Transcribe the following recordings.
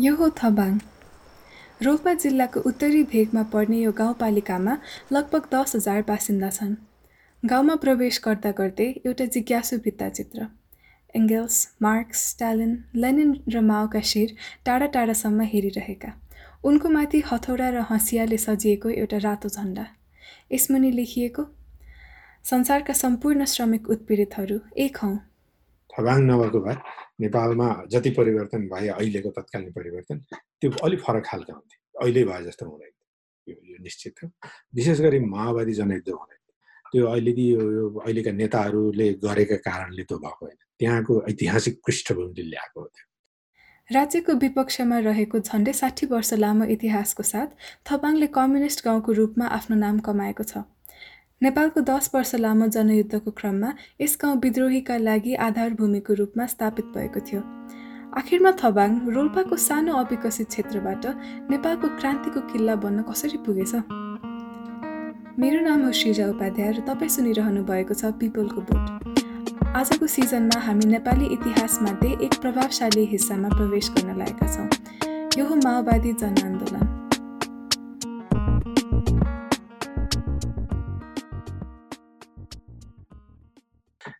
यो हो थबाङ। रोल्पा जिल्लाको उत्तरी भेगमा पर्ने यो गाउँपालिकामा लगभग दस हजार बासिन्दा छन्। गाउँमा प्रवेश गर्दा गर्दै एउटा जिज्ञासु भित्ताचित्र एङ्गल्स मार्क्स स्टालिन लेनिन र माओका शिर टाढा टाढासम्म हेरिरहेका। उनको माथि हथौडा र हँसियाले सजिएको एउटा रातो झन्डा। यसमुनि लेखिएको संसारका सम्पूर्ण श्रमिक उत्पीडितहरू एक हौँ। थबाङ नभएको भए नेपालमा जति परिवर्तन भए अहिलेको तत्कालीन परिवर्तन त्यो अलिक फरक खालका हुन्थे। अहिले भए जस्तो हुँदैन यो यो निश्चित हो। विशेष गरी माओवादी जनयुद्ध हुँदैन त्यो अहिलेको यो अहिलेका नेताहरूले गरेका कारणले त्यो भएको होइन। त्यहाँको ऐतिहासिक पृष्ठभूमिले ल्याएको त्यो। राज्यको विपक्षमा रहेको झन्डै साठी वर्ष लामो इतिहासको साथ थपाङले कम्युनिस्ट गाउँको रूपमा आफ्नो नाम कमाएको छ। नेपालको दस वर्ष लामो जनयुद्धको क्रममा यस गाउँ विद्रोहीका लागि आधारभूमिको रूपमा स्थापित भएको थियो। आखिरमा थबाङ रोल्पाको सानो अविकसित क्षेत्रबाट नेपालको क्रान्तिको किल्ला बन्न कसरी पुगेछ? मेरो नाम हो श्रीजा उपाध्याय र तपाईँ सुनिरहनु भएको छ पिपलको बोट। आजको सिजनमा हामी नेपाली इतिहासमध्ये एक प्रभावशाली हिस्सामा प्रवेश गर्न लागेका छौँ। यो हो माओवादी जनआन्दोलन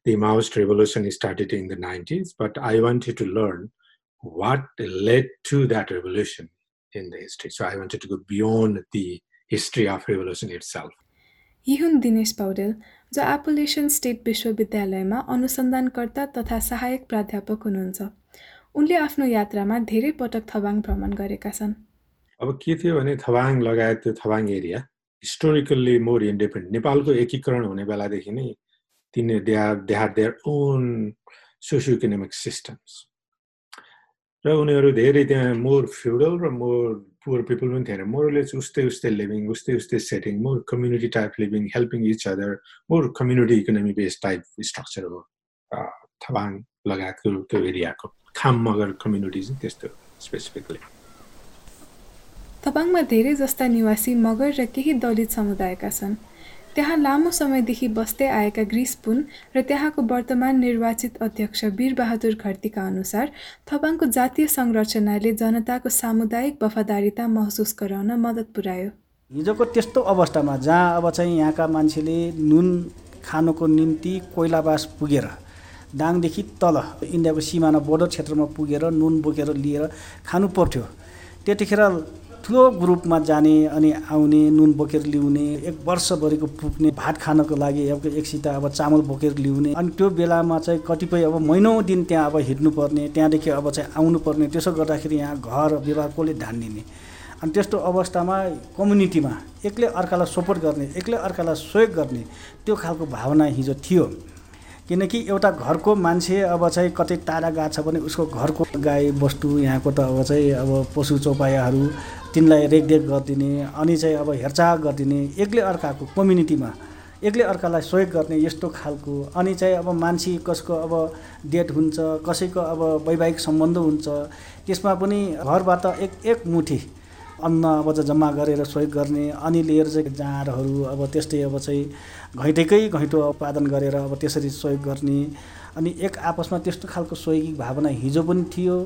the Maoist revolution started in the 90s, but I wanted to learn what led to that revolution in the history. So I wanted to go beyond the history of revolution itself. यी हुन् दिनेश पौडेल जो एपोलेसन state विश्वविद्यालयमा अनुसन्धानकर्ता तथा सहायक प्राध्यापक हुनुहुन्छ उनले आफ्नो यात्रामा धेरै पटक थवाङ भ्रमण गरेका छन् अब के थियो भने थवाङ लगायत त्यो Thawang area historically more independent नेपालको एकीकरण हुने बेलादेखि नै they are they had own socio economic systems र उनीहरू धेरै त्यहाँ मोर फ्युडल र मोर पुवर पिपल पनि थिएन मोरले चाहिँ उस्तै उस्तै लिभिङ उस्तै उस्तै setting more community type living helping each other more community economy based type structure हो थबाङ लगायतको त्यो एरियाको खाम मगर कम्युनिटी चाहिँ त्यस्तो स्पेसिफिकली थबाङमा धेरै जस्ता निवासी मगर र केही दलित समुदायका छन्। त्यहाँ लामो समयदेखि बस्दै आएका ग्रिसपुन र त्यहाँको वर्तमान निर्वाचित अध्यक्ष वीरबहादुर घरतीका अनुसार थपाङको जातीय संरचनाले जनताको सामुदायिक वफादारिता महसुस गराउन मद्दत पुर्यायो हिजोको त्यस्तो अवस्थामा जहाँ अब चाहिँ यहाँका मान्छेले नुन खानुको निम्ति कोइलाबास पुगेर दाङदेखि तल इन्डियाको सिमाना बोर्डर क्षेत्रमा पुगेर नुन बोकेर लिएर खानु पर्थ्यो। त्यतिखेर ठुलो ग्रुपमा जाने अनि आउने नुन बोकेर ल्याउने एक वर्षभरिको पुग्ने भात खानको लागि अब एकसित अब चामल बोकेर ल्याउने। अनि त्यो बेलामा चाहिँ कतिपय अब महिनौ दिन त्यहाँ अब हिँड्नुपर्ने त्यहाँदेखि अब चाहिँ आउनुपर्ने। त्यसो गर्दाखेरि यहाँ घर विवाह कसले ध्यान दिने? अनि त्यस्तो अवस्थामा कम्युनिटीमा एक्लै अर्कालाई सपोर्ट गर्ने एक्लै अर्कालाई सहयोग गर्ने त्यो खालको भावना हिजो थियो। किनकि एउटा घरको मान्छे अब चाहिँ कतै टाढा गएको छ भने उसको घरको गाई बस्तु यहाँको त अब चाहिँ अब पशु चौपायाहरू तिनलाई रेखदेख गरिदिने अनि चाहिँ अब हेरचाह गरिदिने एक्लै अर्काको कम्युनिटीमा एक्लै अर्कालाई सहयोग गर्ने यस्तो खालको अनि चाहिँ अब मान्छे कसको अब डेट हुन्छ कसैको अब वैवाहिक सम्बन्ध हुन्छ त्यसमा पनि घरबाट एक एक मुठी अन्न अब चाहिँ जम्मा गरेर सहयोग गर्ने अनि लिएर चाहिँ जाँडहरू अब त्यस्तै अब चाहिँ घैँटेकै घैँटो उत्पादन गरेर अब त्यसरी सहयोग गर्ने अनि एक आपसमा त्यस्तो खालको सहयोगी भावना हिजो पनि थियो।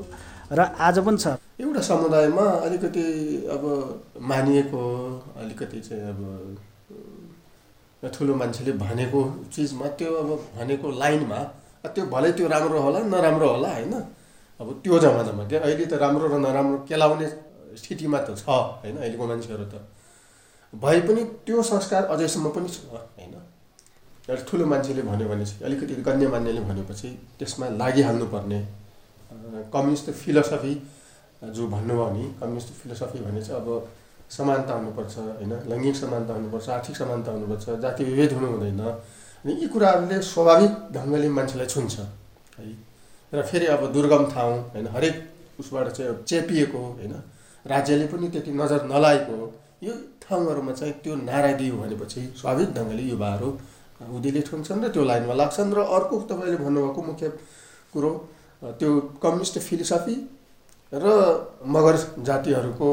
र आज पनि छ। एउटा समुदायमा अलिकति अब मानिएको अलिकति चाहिँ अब ठुलो मान्छेले भनेको चिजमा त्यो अब भनेको लाइनमा त्यो भलै त्यो राम्रो होला नराम्रो होला होइन? अब त्यो जमानामा क्या। अहिले त राम्रो र नराम्रो केलाउने स्थितिमा त छ होइन? अहिलेको मान्छेहरू त। भए पनि त्यो संस्कार अझैसम्म पनि छ होइन? एउटा ठुलो मान्छेले भन्यो भने चाहिँ अलिकति गण्यमान्यले भनेपछि त्यसमा लागिहाल्नुपर्ने कम्युनिस्ट फिलोसफी जो भन्नुभयो नि कम्युनिस्ट फिलोसफी भने चाहिँ अब समानता हुनुपर्छ होइन? लैङ्गिक समानता हुनुपर्छ आर्थिक समानता हुनुपर्छ जाति विभेद हुनु हुँदैन। अनि यी कुराहरूले स्वाभाविक ढङ्गले मान्छेलाई छुन्छ है? र फेरि अब दुर्गम ठाउँ होइन? हरेक उसबाट चाहिँ चेपिएको होइन? राज्यले पनि त्यति नजर नलागेको यो ठाउँहरूमा चाहिँ त्यो नारा दियो भनेपछि स्वाभाविक ढङ्गले युवाहरू उदिलित हुन्छन् र त्यो लाइनमा लाग्छन्। र अर्को तपाईँले भन्नुभएको मुख्य कुरो त्यो कम्युनिस्ट फिलोसफी र मगर जातिहरूको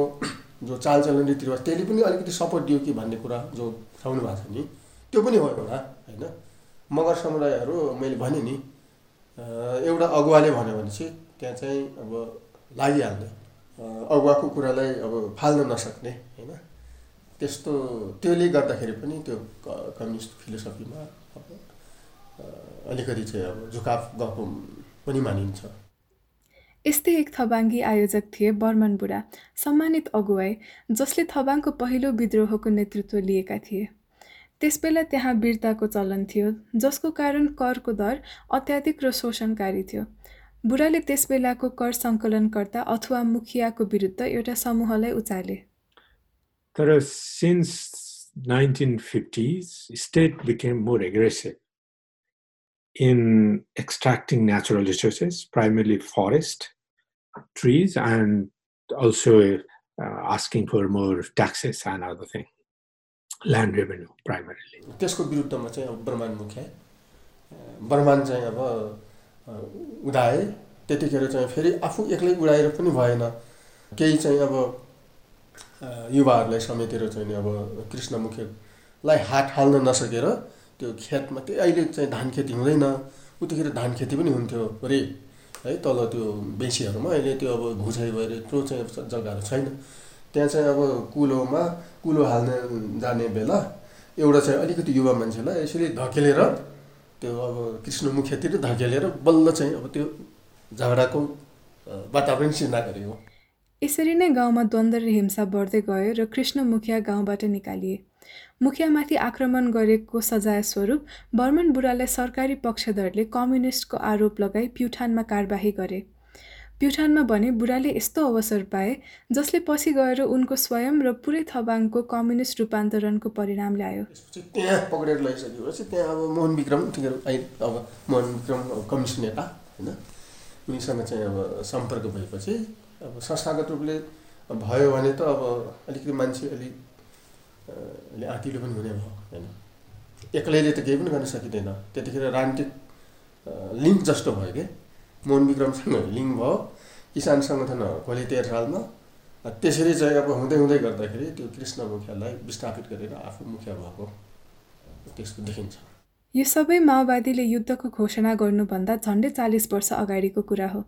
जो चालचलन रीतिरिवाज त्यसले पनि अलिकति सपोर्ट दियो कि भन्ने कुरा जो उठाउनु भएको छ नि त्यो पनि हो एउटा होइन? मगर समुदायहरू मैले भने नि एउटा अगुवाले भन्यो भने चाहिँ त्यहाँ चाहिँ अब लागिहाल्ने। अगुवाको कुरालाई अब फाल्न नसक्ने होइन? त्यस्तो त्यसले गर्दाखेरि पनि त्यो कम्युनिस्ट फिलोसफीमा अब अलिकति चाहिँ अब झुकाफ गएको पनि मानिन्छ। यस्तै एक थबाङ्गी आयोजक थिए बर्मन बुढा सम्मानित अगुवाई जसले थबाङको पहिलो विद्रोहको नेतृत्व लिएका थिए। त्यसबेला त्यहाँ वीरताको चलन थियो जसको कारण करको दर अत्याधिक र शोषणकारी थियो। बुढाले त्यसबेलाको कर सङ्कलनकर्ता अथवा मुखियाको विरुद्ध एउटा समूहलाई उचाले। तर since 1950s, state became more aggressive in extracting natural resources, primarily forest, trees, and also uh, asking for more taxes and other thing, land revenue primarily. त्यसको विरुद्धमा चाहिँ अब ब्रह्माण्ड मुख्य ब्रह्माण्ड चाहिँ अब उडाए त्यतिखेर चाहिँ फेरि आफू एक्लै उडाएर पनि भएन केही चाहिँ अब युवाहरूलाई समेटेर चाहिँ अब कृष्ण मुख्यलाई हात हाल्न नसकेर त्यो खेतमा त्यो अहिले चाहिँ धान खेती हुँदैन। उतिखेर धान खेती पनि हुन्थ्यो अरे है तल त्यो बेसीहरूमा। अहिले त्यो अब घुसाइ भएर यत्रो चाहिँ जग्गाहरू छैन। त्यहाँ चाहिँ अब कुलोमा कुलो हाल्न जाने बेला एउटा चाहिँ अलिकति युवा मान्छेलाई यसरी धकेलेर त्यो अब कृष्ण मुखतिर धकेलेर बल्ल चाहिँ अब त्यो झगडाको वातावरण सिर्जना गरेको यसरी नै गाउँमा द्वन्द्व र हिंसा बढ्दै गयो र कृष्ण मुखिया गाउँबाट निकालिए। मुखियामाथि आक्रमण गरेको सजाय स्वरूप बर्मन बुढालाई सरकारी पक्षधरले कम्युनिस्टको आरोप लगाई प्युठानमा कारबाही गरे। प्युठानमा भने बुढाले यस्तो अवसर पाए जसले पछि गएर उनको स्वयं र पुरै थबाङको कम्युनिस्ट रूपान्तरणको परिणाम ल्यायो। त्यहाँ पक्रेर लैसकेपछि त्यहाँ अब मोहन विक्रम अब मोहन विक्रम कम्युनिस्ट नेता होइन? उनीसँग चाहिँ अब सम्पर्क भएपछि अब संस्थागत रूपले भयो भने त अब अलिकति मान्छे अलिक अहिले आँटिलो पनि हुने भयो होइन एक्लैले त केही पनि गर्न सकिँदैन त्यतिखेर राजनीतिक लिङ्क जस्तो भयो कि मोहन विक्रमसँग लिङ्क भयो किसान सङ्गठन खोले तेह्र सालमा त्यसरी चाहिँ अब हुँदै हुँदै गर्दाखेरि त्यो कृष्ण मुखियालाई विस्थापित गरेर आफू मुखिया भएको त्यसको देखिन्छ यो सबै माओवादीले युद्धको घोषणा गर्नुभन्दा झन्डै चालिस वर्ष अगाडिको कुरा हो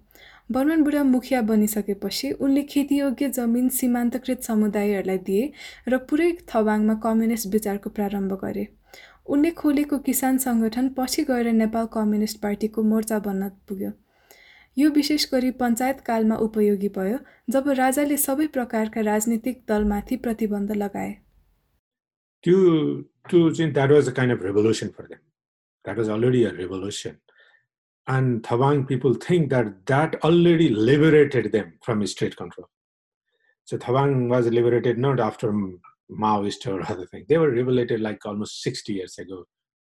बुढा मुखिया बनिसकेपछि उनले खेतीयोग्य जमिन सीमान्तकृत समुदायहरूलाई दिए र पुरै थवाङमा कम्युनिस्ट विचारको प्रारम्भ गरे। उनले खोलेको किसान सङ्गठन पछि गएर नेपाल कम्युनिस्ट पार्टीको मोर्चा बन्न पुग्यो। यो विशेष गरी पञ्चायत कालमा उपयोगी भयो जब राजाले सबै प्रकारका राजनीतिक दलमाथि प्रतिबन्ध लगाए। त्यो त्यो चाहिँ that was a kind of revolution for that was already a revolution and Thabang people think that that already liberated them from state control. So Thabang was liberated not after Maoist or other thing. They were liberated like almost 60 years ago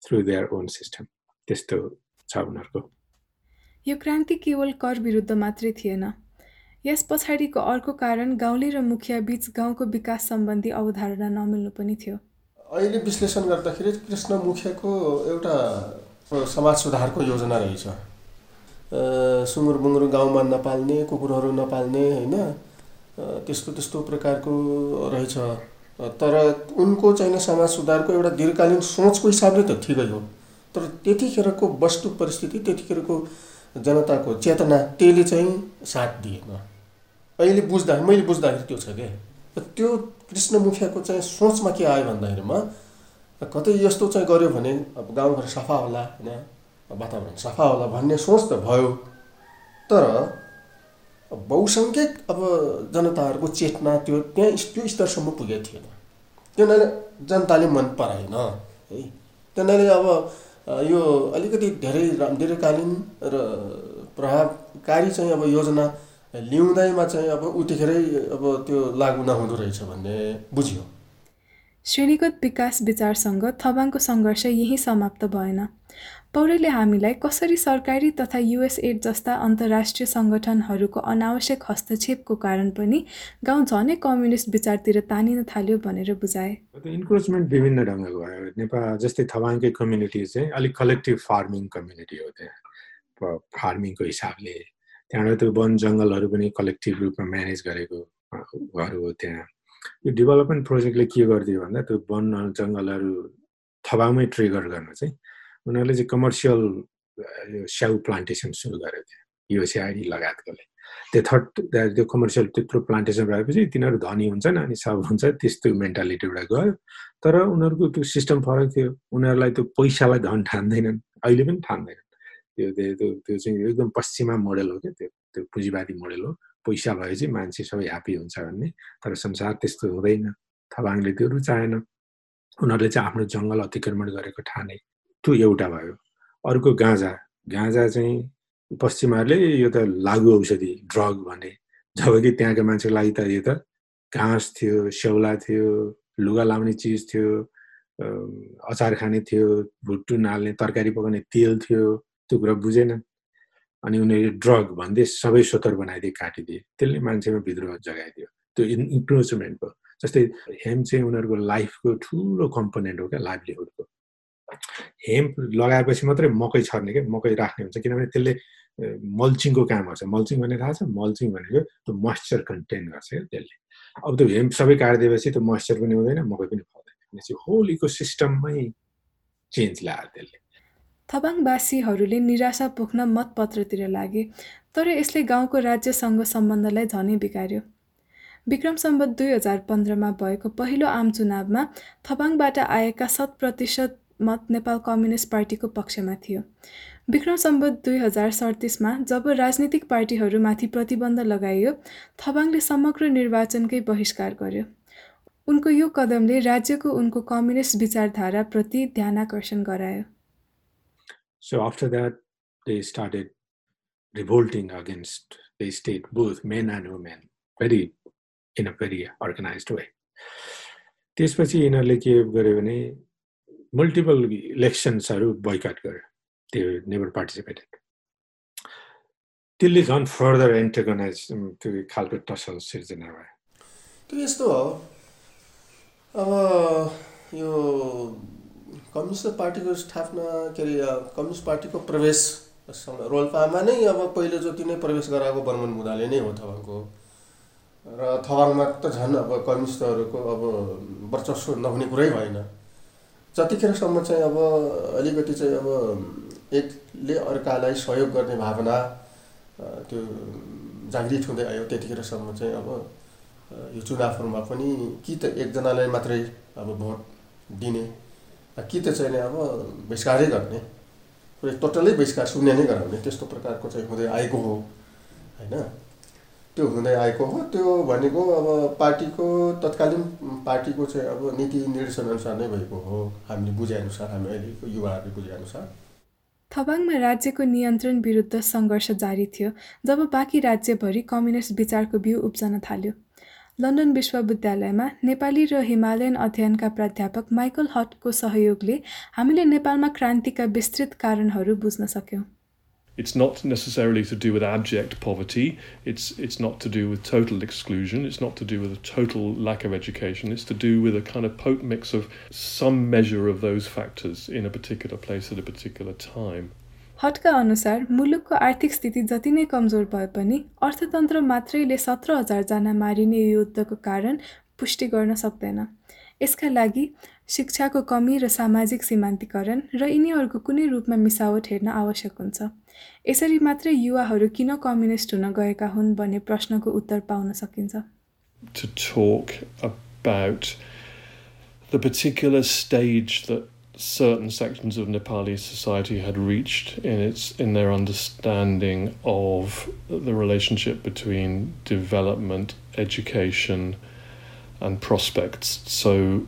through their own system. त्यस्तो छ उनीहरूको यो क्रान्ति केवल कर विरुद्ध मात्रै थिएन यस पछाडिको अर्को कारण गाउँले र मुखिया बीच गाउँको विकास सम्बन्धी अवधारणा नमिल्नु पनि थियो अहिले विश्लेषण गर्दाखेरि कृष्ण मुखियाको एउटा समाज सुधारको योजना रहेछ। सुँगुर बुङ्गुर गाउँमा नपाल्ने कुकुरहरू नपाल्ने होइन? त्यस्तो त्यस्तो प्रकारको रहेछ। तर उनको चाहिँ समाज सुधारको एउटा दीर्घकालीन सोचको हिसाबले त ठिकै हो। तर त्यतिखेरको वस्तु परिस्थिति त्यतिखेरको जनताको चेतना त्यसले चाहिँ साथ दिएन। अहिले बुझ्दा मैले बुझ्दाखेरि त्यो छ क्या त्यो कृष्ण मुखियाको चाहिँ सोचमा के आयो भन्दाखेरिमा कतै यस्तो चाहिँ गऱ्यो भने अब गाउँघर सफा होला होइन? वातावरण सफा होला भन्ने सोच त भयो। तर बहुसङ्ख्यक अब जनताहरूको चेतना त्यो त्यहाँ त्यो स्तरसम्म पुगेको थिएन। किनभने जनताले मन पराएन है? किनभने अब यो अलिकति धेरै दीर्घकालीन र प्रभावकारी चाहिँ अब योजना ल्याउँदैमा चाहिँ अब उतिखेरै अब त्यो लागु नहुँदो रहेछ भन्ने बुझ्यो। श्रेणीगत विकास विचारसँग थबाङको सङ्घर्ष यही समाप्त भएन। पौडेलले हामीलाई कसरी सरकारी तथा युएसएड जस्ता अन्तर्राष्ट्रिय सङ्गठनहरूको अनावश्यक हस्तक्षेपको कारण पनि गाउँ झनै कम्युनिस्ट विचारतिर तानिन थाल्यो भनेर बुझाए। इन्क्रोचमेन्ट विभिन्न ढङ्गको भयो। नेपाल जस्तै थवाङकै कम्युनिटी चाहिँ अलिक कलेक्टिभ फार्मिङ कम्युनिटी हो त्यहाँ फार्मिङको हिसाबले। त्यहाँबाट त्यो वन जङ्गलहरू पनि कलेक्टिभ रूपमा म्यानेज गरेको घर हो त्यहाँ। यो डेभलपमेन्ट प्रोजेक्टले के गरिदियो भन्दा त्यो वन जङ्गलहरू थबामै ट्रिगर गर्न चाहिँ उनीहरूले चाहिँ कमर्सियल यो स्याउ प्लान्टेसन सुरु गरेको थियो युएसएआइडी लगायतकोले त्यो थर्ड त्यो कमर्सियल त्यत्रो प्लान्टेसन भएपछि तिनीहरू धनी हुन्छन् अनि सब हुन्छ त्यस्तो मेन्टालिटीबाट गयो। तर उनीहरूको त्यो सिस्टम फरक थियो। उनीहरूलाई त्यो पैसालाई धन ठान्दैनन् अहिले पनि ठान्दैनन्। त्यो त्यो त्यो चाहिँ एकदम पश्चिमा मोडल हो क्या त्यो त्यो पुँजीवादी मोडल हो। पैसा भएपछि मान्छे सबै ह्याप्पी हुन्छ भन्ने। तर संसार त्यस्तो हुँदैन। थबाङले त्यो रुचाएन उनीहरूले चाहिँ आफ्नो जङ्गल अतिक्रमण गरेको ठाने त्यो एउटा भयो। अर्को गाँजा। गाँजा चाहिँ पश्चिमाहरूले यो त लागु औषधि ड्रग भने। जबकि त्यहाँको मान्छेको लागि त यो त घाँस थियो स्याउला थियो लुगा लाउने चिज थियो अचार खाने थियो भुट्टु नाल्ने तरकारी पकाउने तेल थियो त्यो कुरा बुझेन। अनि उनीहरूले ड्रग भन्दै सबै सोतर बनाइदिए काटिदिए। त्यसले मान्छेमा विद्रोह जगाइदियो। त्यो इन्क्रोचमेन्ट भयो। जस्तै हेम चाहिँ उनीहरूको लाइफको ठुलो कम्पोनेन्ट हो क्या लाइभलीहुडको। हेम्प लगाएपछि मात्रै मकै छर्ने क्या मकै राख्ने हुन्छ। किनभने त्यसले मल्चिङको काम गर्छ। मल्चिङ भन्ने थाहा छ? मल्चिङ भनेको त्यो मोइस्चर कन्टेन गर्छ क्या त्यसले। अब त्यो हेम्प सबै काटिदिएपछि त्यो मोइस्चर पनि हुँदैन मकै पनि फल्दैन। भनेपछि होल इको सिस्टममै चेन्ज ल्यायो त्यसले। थबाङवासीहरूले निराशा पोख्न मतपत्रतिर लागे तर यसले गाउँको राज्यसँग सम्बन्धलाई झनै बिगार्यो। विक्रम सम्बत दुई हजार पन्ध्रमा भएको पहिलो आम चुनावमा थबाङबाट आएका शत प्रतिशत मत नेपाल कम्युनिस्ट पार्टीको पक्षमा थियो। विक्रम सम्बत दुई हजार सडतिसमा जब राजनीतिक पार्टीहरूमाथि प्रतिबन्ध लगाइयो थबाङले समग्र निर्वाचनकै बहिष्कार गर्यो। उनको यो कदमले राज्यको उनको कम्युनिस्ट विचारधाराप्रति ध्यानकर्षण गरायो। So after that, they started revolting against the state, both men and women, very in a very organized way. त्यसपछि यिनीहरूले के गर्यो भने मल्टिपल इलेक्सन्सहरू बोइकट गर्यो त्यो नेभर पार्टिसिपेटेड त्यसले झन् फर्दर एन्टरगनाइज त्यो खालको टसल सिर्जना भयो त्यो यस्तो हो अब यो कम्युनिस्ट पार्टीको स्थापना के अरे कम्युनिस्ट पार्टीको प्रवेश रोल्पामा नै अब पहिलो जति नै प्रवेश गराएको बर्मन मुदाले नै हो थवाङको। र थवाङमा त झन् अब कम्युनिस्टहरूको अब वर्चस्व नहुने कुरै भएन। जतिखेरसम्म चाहिँ अब अलिकति चाहिँ अब एकले अर्कालाई सहयोग गर्ने भावना त्यो जागृत हुँदै आयो त्यतिखेरसम्म चाहिँ अब यो चुनावहरूमा पनि कि त एकजनालाई मात्रै अब भोट दिने कि त चाहिँ अब बहिष्कारै गर्ने। टोटल्लै बहिष्कार शून्य नै गराउने त्यस्तो प्रकारको चाहिँ हुँदै आएको हो होइन? त्यो हुँदै आएको हो त्यो भनेको अब पार्टीको तत्कालीन पार्टीको चाहिँ अब नीति निर्देशनअनुसार नै भएको हो। हामीले बुझेअनुसार हामी अहिलेको युवाहरूले बुझेअनुसार। थबाङमा राज्यको नियन्त्रण विरुद्ध सङ्घर्ष जारी थियो जब बाँकी राज्यभरि कम्युनिस्ट विचारको बिउ उब्जन थाल्यो। लन्डन विश्वविद्यालयमा नेपाली र हिमालयन अध्ययनका प्राध्यापक माइकल हटको सहयोगले हामीले नेपालमा क्रान्तिका विस्तृत कारणहरू बुझ्न सक्यौँ It's not necessarily to do with abject poverty. It's it's not to do with total exclusion. It's not to do with a total lack of education. It's to do with a kind of potent mix of some measure of those factors in a particular place at a particular time. हटका अनुसार मुलुकको आर्थिक स्थिति जति नै कमजोर भए पनि अर्थतन्त्र मात्रैले सत्र हजारजना मारिने युद्धको कारण पुष्टि गर्न सक्दैन। यसका लागि शिक्षाको कमी र सामाजिक सीमान्तीकरण र यिनीहरूको कुनै रूपमा मिसावट हेर्न आवश्यक हुन्छ। यसरी मात्रै युवाहरू किन कम्युनिस्ट हुन गएका हुन् भन्ने प्रश्नको उत्तर पाउन सकिन्छ। To talk about the particular stage that certain sections of Nepali society had reached in its in their understanding of the relationship between development, education, and prospects. So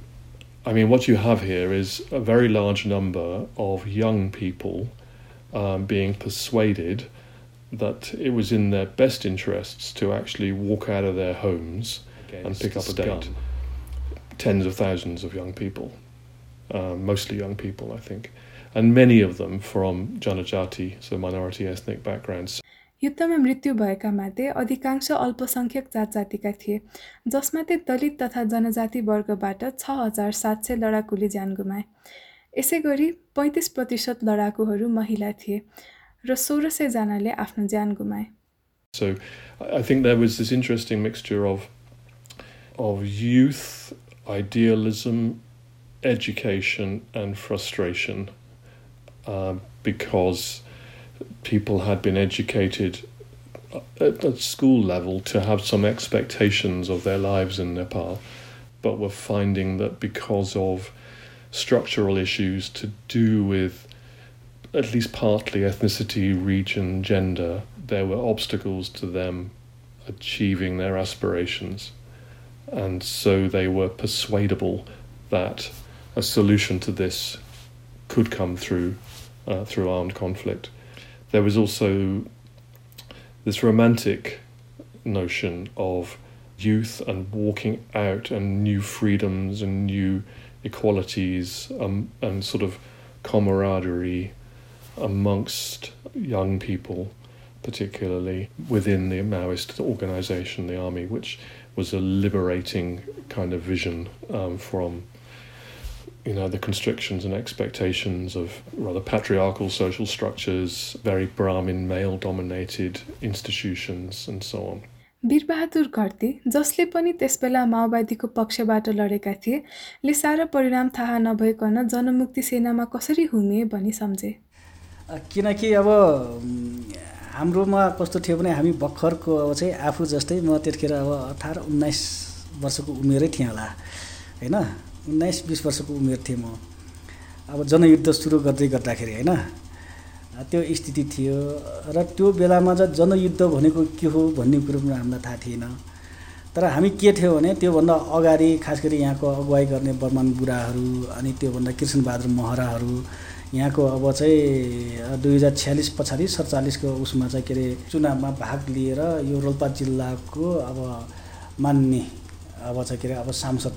I mean, what you have here is a very large number of young people um, being persuaded that it was in their best interests to actually walk out of their homes and pick up a date. Tens of thousands of young people, um, mostly young people, I think, and many of them from Janajati, so minority ethnic backgrounds. युद्धमा मृत्यु भएका मध्ये अधिकांश अल्पसङ्ख्यक जात जातिका थिए जसमध्ये दलित तथा जनजाति वर्गबाट छ हजार सात सय लडाकुले ज्यान गुमाए यसै गरी पैँतिस प्रतिशत लडाकुहरू महिला थिए र सोह्र सयजनाले आफ्नो ज्यान गुमाए So I think there was this interesting mixture of of youth, idealism, education, and frustration, uh, because people had been educated at, at school level to have some expectations of their lives in Nepal, but were finding that because of structural issues to do with at least partly ethnicity, region, gender, there were obstacles to them achieving their aspirations. And so they were persuadable that a solution to this could come through uh, through armed conflict. There was also this romantic notion of youth and walking out and new freedoms and new equalities um, and sort of camaraderie amongst young people, particularly within the Maoist organization, the army, which was a liberating kind of vision um, from you know the constrictions and expectations of rather patriarchal social structures, very Brahmin male dominated institutions and so on. Bir Bahadur Gharti जसले पनि त्यसबेला माओवादीको पक्षबाट लडेका थिए ले सारा परिणाम थाहा नभइकन जनमुक्ति सेनामा कसरी हुमे भनी सम्झे किनकि अब हाम्रोमा कस्तो थियो भने हामी भर्खरको अब चाहिँ आफू जस्तै म त्यतिखेर अब अठार उन्नाइस वर्षको उमेरै थिएँ होला होइन उन्नाइस बिस वर्षको उमेर थिएँ म। अब जनयुद्ध सुरु गर्दै गर्दाखेरि होइन? त्यो स्थिति थियो र त्यो बेलामा चाहिँ जनयुद्ध भनेको के हो भन्ने कुरो पनि हामीलाई थाहा थिएन। तर हामी के थियो भने त्योभन्दा अगाडि खास गरी यहाँको अगुवाई गर्ने बर्मान बुढाहरू अनि त्योभन्दा कृष्णबहादुर महराहरू यहाँको अब चाहिँ दुई हजार छ्यालिस पछाडि सडचालिसको उसमा चाहिँ के अरे चुनावमा भाग लिएर यो रोल्पा जिल्लाको अब मान्ने अब चाहिँ के अरे अब सांसद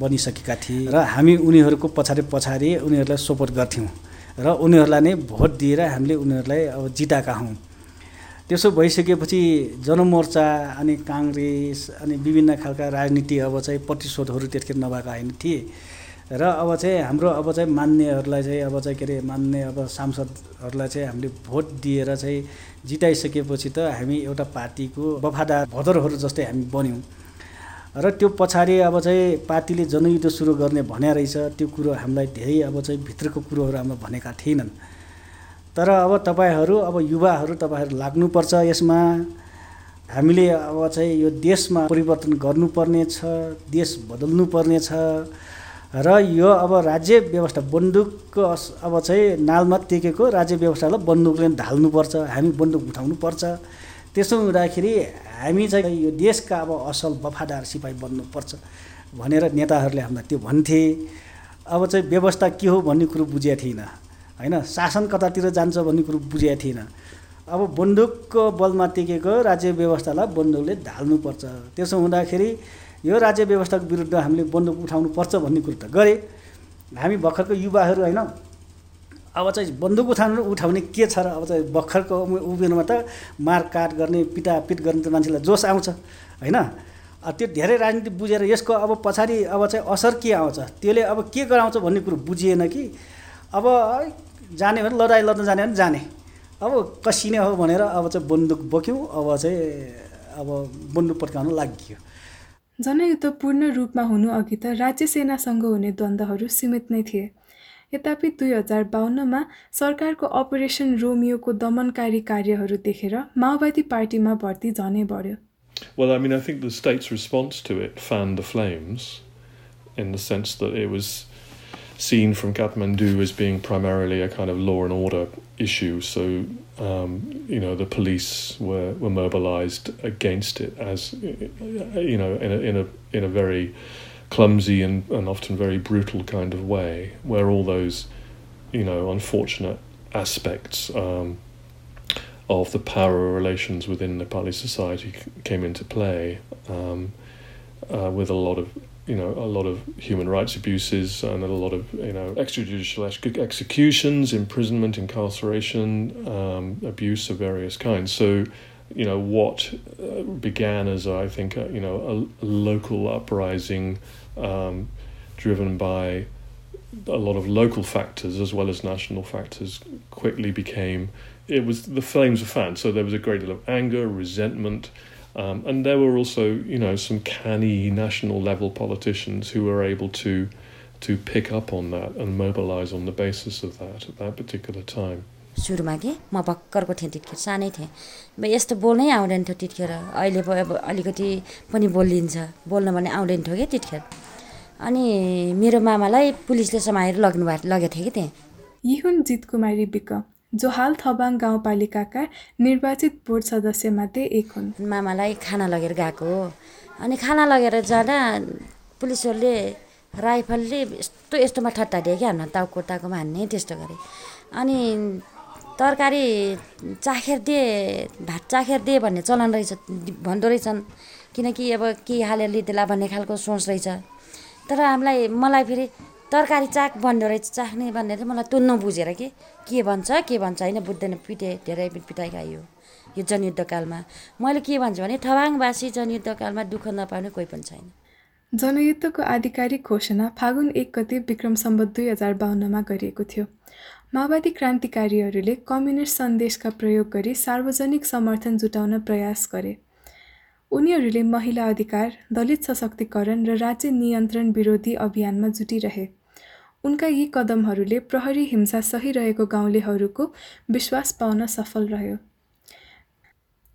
बनिसकेका थिए र हामी उनीहरूको पछाडि पछाडि उनीहरूलाई सपोर्ट गर्थ्यौँ र उनीहरूलाई नै भोट दिएर हामीले उनीहरूलाई अब जिताएका हौँ। त्यसो भइसकेपछि जनमोर्चा अनि काङ्ग्रेस अनि विभिन्न खालका राजनीति अब चाहिँ प्रतिशोधहरू त्यतिखेर नभएका होइन थिए र अब चाहिँ हाम्रो अब चाहिँ मान्नेहरूलाई चाहिँ अब चाहिँ के अरे मान्ने अब सांसदहरूलाई चाहिँ हामीले भोट दिएर चाहिँ जिताइसकेपछि त हामी एउटा पार्टीको वफादार भदरहरू जस्तै हामी बन्यौँ। र त्यो पछाडि अब चाहिँ पार्टीले जनयुद्ध सुरु गर्ने भन्या रहेछ त्यो कुरो हामीलाई धेरै अब चाहिँ भित्रको कुरोहरू हामीलाई भनेका थिएनन्। तर अब तपाईँहरू अब युवाहरू तपाईँहरू लाग्नुपर्छ यसमा। हामीले अब चाहिँ यो देशमा परिवर्तन गर्नुपर्ने छ देश बदल्नुपर्ने छ र यो अब राज्य व्यवस्था बन्दुकको अब चाहिँ नालमा टेकेको राज्य व्यवस्थालाई बन्दुकले ढाल्नुपर्छ हामी बन्दुक उठाउनुपर्छ। त्यसो हुँदाखेरि हामी चाहिँ यो देशका अब असल वफादार सिपाही बन्नुपर्छ भनेर नेताहरूले हामीलाई त्यो भन्थे। अब चाहिँ व्यवस्था के हो भन्ने कुरो बुझेको थिएन। होइन? शासन कतातिर जान्छ भन्ने कुरो बुझेको थिएन। अब बन्दुकको बलमा टेकेको राज्य व्यवस्थालाई बन्दुकले ढाल्नुपर्छ। त्यसो हुँदाखेरि यो राज्य व्यवस्थाको विरुद्ध हामीले बन्दुक उठाउनुपर्छ भन्ने कुरो त गरे। हामी भर्खरको युवाहरू होइन? अब चाहिँ बन्दुक उठाउनु उठाउने के छ र अब चाहिँ भर्खरको उमेरमा त मारकाट गर्ने पिटापिट गर्ने त मान्छेलाई जोस आउँछ होइन? त्यो धेरै राजनीति बुझेर यसको अब पछाडि अब चाहिँ असर के आउँछ? त्यसले अब के गराउँछ भन्ने कुरो बुझिएन कि? अब जाने भने लडाइँ लड्न जाने भने जाने। अब कसिने हो भनेर अब चाहिँ बन्दुक बोक्यौँ अब चाहिँ अब बन्दुक पड्काउन लागि जनयुद्ध पूर्ण रूपमा हुनु अघि त राज्य सेनासँग हुने द्वन्द्वहरू सीमित नै थिए। यद्यपि दुई हजार बाहन्नमा सरकारको अपरेसन रोमियोको दमनकारी कार्यहरू देखेर माओवादी पार्टीमा भर्ती झनै बढ्यो Well, I mean, I think the state's response to it fanned the flames in the sense that it was seen from Kathmandu as being primarily a kind of law and order issue. So, um, you know, the police were, were mobilized against it as, you know, in a, in a, in a very clumsy and, and often very brutal kind of way, where all those, you know, unfortunate aspects um, of the power relations within Nepali society came into play, um, uh, with a lot of you know a lot of human rights abuses and a lot of you know extrajudicial ex- executions, imprisonment, incarceration, um, abuse of various kinds. So you know what uh, began as I think you know a, a local uprising um, driven by a lot of local factors as well as national factors quickly became it was the flames were fanned. So there was a great deal of anger resentment um, and there were also you know some canny national level politicians who were able to to pick up on that and mobilize on the basis of that at that particular time सुरुमा कि म भर्खरको थिएँ त्यतिखेर सानै थिएँ। अब यस्तो बोल्नै आउँदैन थियो त्यतिखेर अहिले पो अब अलिकति पनि बोलिन्छ बोल्न भने आउँदैन थियो कि त्यतिखेर अनि मेरो मामालाई पुलिसले समाएर लग्नु भएको लगेको थियो कि त्यहाँ। यी हुन् जित कुमारी विक जो हाल थबाङ गाउँपालिकाका निर्वाचित बोर्ड सदस्यमध्ये एक हुन्। मामालाई खाना लगेर गएको हो। अनि खाना लगेर जाँदा पुलिसहरूले राइफलले यस्तो यस्तोमा ठट्टाडियो क्या हाम्रो टाउको टाउकोमा हान्ने त्यस्तो गरे। अनि तरकारी चाखेर दिए भात चाखेर दिए भन्ने चलन रहेछ भन्दो रहेछन्। किनकि अब के हालेर लिँदैला भन्ने खालको सोच रहेछ। तर हामीलाई मलाई फेरि तरकारी चाक भन्दो रहेछ चाख्ने भन्ने चाहिँ मलाई तुन्न बुझेर कि के भन्छ के भन्छ होइन बुझ्दैन। पिटे धेरै पिटाइ खायो यो जनयुद्धकालमा। मैले के भन्छु भने ठबाङवासी जनयुद्धकालमा दुःख नपाउने कोही पनि छैन। जनयुद्धको आधिकारिक घोषणा फागुन एक गते विक्रम सम्बत दुई हजार बाहन्नमा गरिएको थियो। माओवादी क्रान्तिकारीहरूले कम्युनिस्ट सन्देशका प्रयोग गरी सार्वजनिक समर्थन जुटाउन प्रयास गरे। उनीहरूले महिला अधिकार दलित सशक्तिकरण र राज्य नियन्त्रण विरोधी अभियानमा जुटिरहे। उनका यी कदमहरूले प्रहरी हिंसा सही रहेको गाउँलेहरूको विश्वास पाउन सफल रह्यो।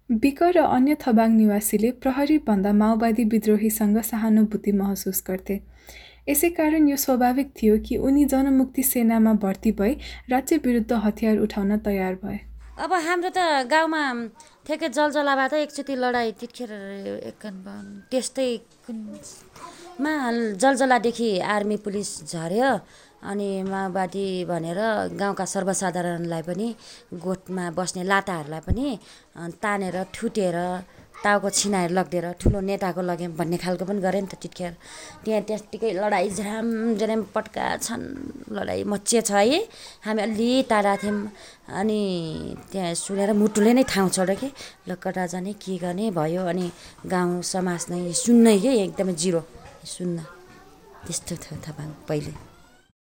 बिक र अन्य थबाङ निवासीले प्रहरीभन्दा माओवादी विद्रोहीसँग सहानुभूति महसुस गर्थे। यसै कारण यो स्वाभाविक थियो कि उनी जनमुक्ति सेनामा भर्ती भई राज्य विरुद्ध हतियार उठाउन तयार भए। अब हाम्रो त गाउँमा ठ्याक्कै जलजलाबाट एकचोटि लडाइँ एक त्यस्तै मा जलजलादेखि आर्मी पुलिस झऱ्यो अनि माओवादी भनेर गाउँका सर्वसाधारणलाई पनि गोठमा बस्ने लाटाहरूलाई पनि तानेर ठुटेर टाउको छिनाएर लगिदिएर ठुलो नेताको लग्यौँ भन्ने खालको पनि गरेँ नि त त्यतिखेर त्यहाँ त्यत्तिकै लडाइँ झ्राम झ्राम पट्का छन्। लडाइँ मचिया छ है। हामी अलि टाढा थियौँ। अनि त्यहाँ सुनेर मुटुले नै ठाउँ छोड्यो कि। ल कता जाने के गर्ने भयो? अनि गाउँ समाज नै सुन्नै के? एकदमै जिरो। सुन्न। त्यस्तो थियो थाहा पहिले।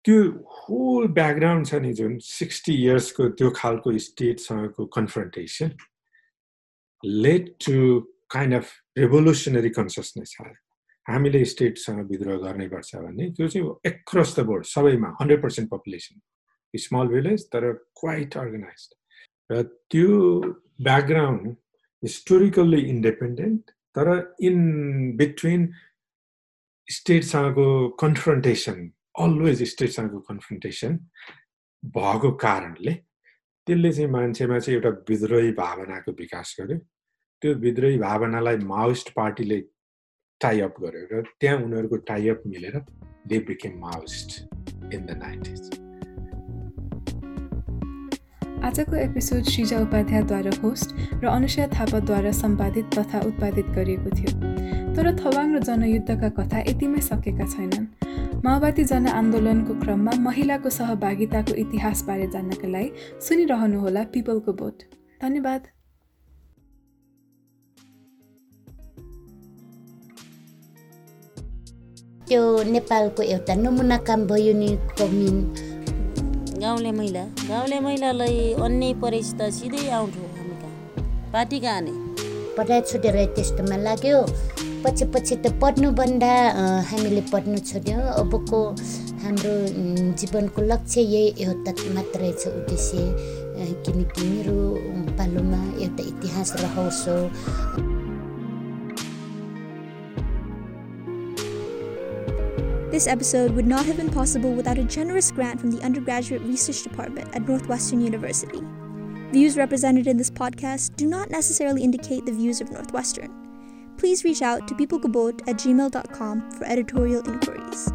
त्यो होल ब्याकग्राउन्ड छ नि जुन सिक्सटी इयर्सको त्यो खालको स्टेटसँगको confrontation led to kind of revolutionary consciousness आयो हामीले स्टेटसँग विद्रोह गर्नैपर्छ भन्ने त्यो चाहिँ एक्रस द बोर्ड सबैमा hundred percent population small village तर क्वाइट अर्गनाइज र त्यो ब्याकग्राउन्ड हिस्टोरिकल्ली इन्डिपेन्डेन्ट तर इन बिट्विन स्टेटसँगको कन्फ्रन्टेसन अलवेज स्टेटसँगको कन्फ्रन्टेसन भएको कारणले त्यसले चाहिँ मान्छेमा चाहिँ एउटा विद्रोही भावनाको विकास गर्यो। त्यो विद्रोही भावनालाई माओइस्ट पार्टीले टाइअप गर्यो र त्यहाँ उनीहरूको टाइअप मिलेर they became Maoist in the nineties आजको एपिसोड श्रीजा उपाध्यायद्वारा होस्ट र अनुषा थापाद्वारा सम्पादित तथा उत्पादित गरिएको थियो। तर थवाङ र जनयुद्धका कथा यतिमै सकेका छैनन्। माओवादी जनआन्दोलनको क्रममा महिलाको सहभागिताको इतिहासबारे जान्नका लागि सुनिरहनुहोला पिपलको बोट। धन्यवाद। त्यो नेपालको एउटा नमुना काम भयो नि कमिन। गाउँले महिला गाउँले महिलालाई अन्य परेछ त सिधै आउँथ्यो हामी कहाँ पार्टी कहाँ नै पढाइ छुटेर त्यस्तोमा लाग्यो। पछि पछि त पढ्नुभन्दा हामीले पढ्नु छोड्यौँ। अबको हाम्रो जीवनको लक्ष्य यही एउटा मात्रै छ उद्देश्य। किनकि मेरो पालोमा एउटा इतिहास रहोस् This episode would not have been possible without a generous grant from the Undergraduate Research Department at Northwestern University. Views represented in this podcast do not necessarily indicate the views of Northwestern. Please reach out to peoplegobot at gmail.com for editorial inquiries.